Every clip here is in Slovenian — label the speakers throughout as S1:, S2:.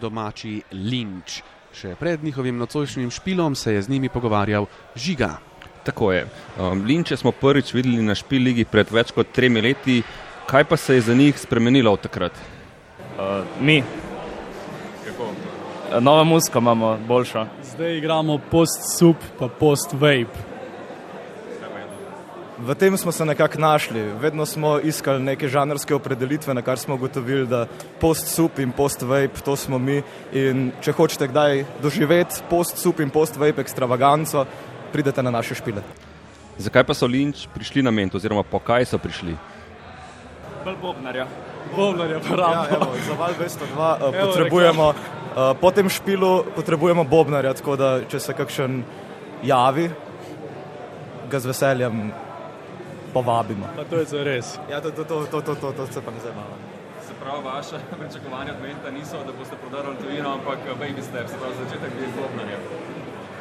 S1: domači Linč. Še pred njihovim nocojšnjim špilom se je z njimi pogovarjal Žiga.
S2: Tako je. Um, Linče smo prvič videli na špil ligi pred več kot tremi leti. Kaj pa se je za njih spremenilo od takrat?
S3: Uh, mi. Nova muska imamo, boljša.
S4: Zdaj igramo post-sup, pa post-vape.
S5: V tem smo se nekako našli. Vedno smo iskali neke žanrske opredelitve, na kar smo ugotovili, da post-sup in post-vape, to smo mi. In če hočete kdaj doživeti post-sup in post-vape ekstravaganco, pridete na naše špile.
S2: Zakaj pa so Linč prišli na ment, oziroma po kaj so prišli?
S3: Bolj bobnarja.
S4: Bobnarja,
S5: Ja,
S4: prav.
S5: evo, za Val 202 uh, potrebujemo, uh, po tem špilu potrebujemo bobnarja, tako da če se kakšen javi, ga z veseljem povabimo.
S4: Pa to je za res.
S5: Ja, to, to, to, to, to, to, to se pa ne zabava.
S6: Se pravi, vaše pričakovanja od menta niso, da boste prodarili tujino, ampak baby steps, se pravi začetek bi bobnarja.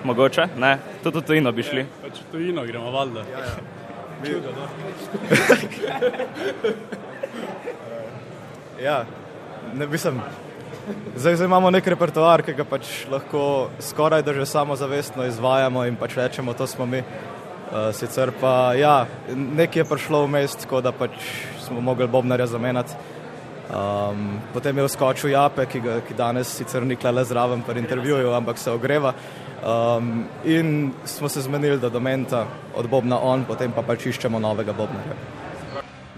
S3: Mogoče, ne, tudi v tujino bi šli.
S4: Pač v tujino gremo, valjda. Ja, ja. Čudo, no.
S5: Ja, ne mislim. Zdaj, zdaj imamo nek repertoar, ki ga pač lahko skoraj da že samozavestno izvajamo in pač rečemo, to smo mi. Uh, sicer pa ja, nekaj je prišlo vmes, tako da pač smo mogli Bobnarja zamenjati. Um, potem je vskočil Jape, ki, ga, ki danes sicer ni le zraven pri intervjuju, ampak se ogreva. Um, in smo se zmenili, da do menta od Bobna on, potem pa pač iščemo novega Bobnarja.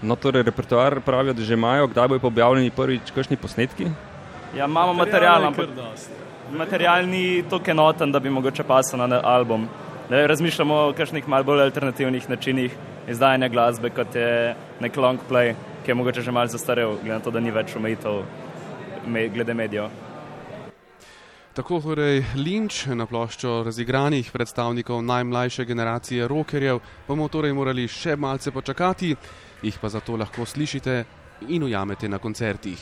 S2: No, torej, repertoar pravijo, da že imajo, kdaj bojo pa objavljeni prvič kakšni posnetki?
S3: Ja, imamo material,
S4: je
S3: ampak material ni toliko enoten, da bi mogoče pasal na album. Ne, razmišljamo o kakšnih malo bolj alternativnih načinih izdajanja glasbe, kot je nek long play, ki je mogoče že malo zastarel, glede na to, da ni več omejitev me, glede medijev.
S1: Tako torej Linč na ploščo razigranih predstavnikov najmlajše generacije rockerjev bomo torej morali še malce počakati, jih pa zato lahko slišite in ujamete na koncertih.